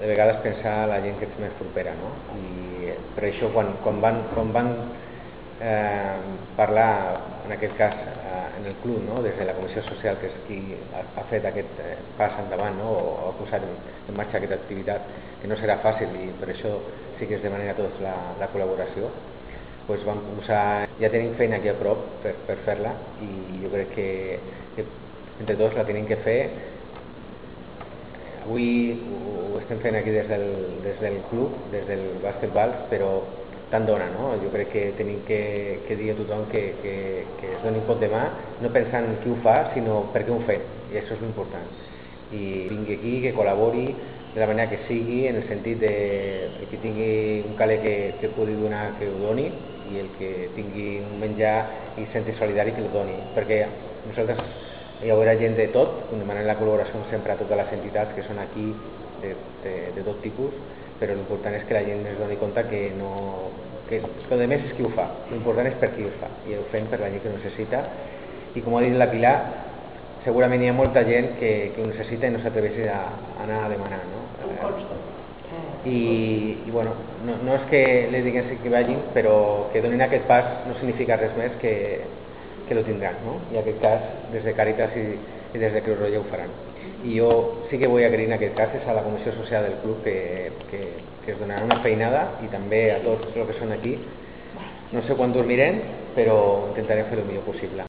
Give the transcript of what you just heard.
de vegades pensar la gent que ets més propera, no? I per això quan, quan van, quan van eh, parlar, en aquest cas, eh, en el club, no? des de la Comissió Social, que és qui ha, ha fet aquest eh, pas endavant no? o ha posat en, en marxa aquesta activitat, que no serà fàcil i per això sí que es demana a tots la, la col·laboració, pues vam posar, ja tenim feina aquí a prop per, per fer-la i jo crec que, que entre tots la tenim que fer avui estem fent aquí des del, des del club, des del bàsquetbol, però tant dona, no? Jo crec que tenim que, que dir a tothom que, que, que es doni cop de mà, no pensant en qui ho fa, sinó per què ho fem, i això és l'important. I vingui aquí, que col·labori de la manera que sigui, en el sentit de el que tingui un caler que, que pugui donar, que ho doni, i el que tingui un menjar i senti solidari que el doni, perquè nosaltres hi haurà gent de tot, demanem la col·laboració sempre a totes les entitats que són aquí de, de, de tot tipus, però l'important és que la gent es doni compte que no... que el més és qui ho fa, l'important és per qui ho fa, i ho fem per la gent que ho necessita, i com ha dit la Pilar, segurament hi ha molta gent que, que ho necessita i no s'atreveix a, a anar a demanar, no? I, i bueno, no, no és que li diguem que vagin, però que donin aquest pas no significa res més que, que lo tindran, no? I en aquest cas, des de Càritas i, i des de Creu Roja ho faran. I jo sí que vull agrair en aquest cas és a la Comissió Social del Club que, que, que es donarà una feinada i també a tots els que són aquí. No sé quan dormirem però intentarem fer el millor possible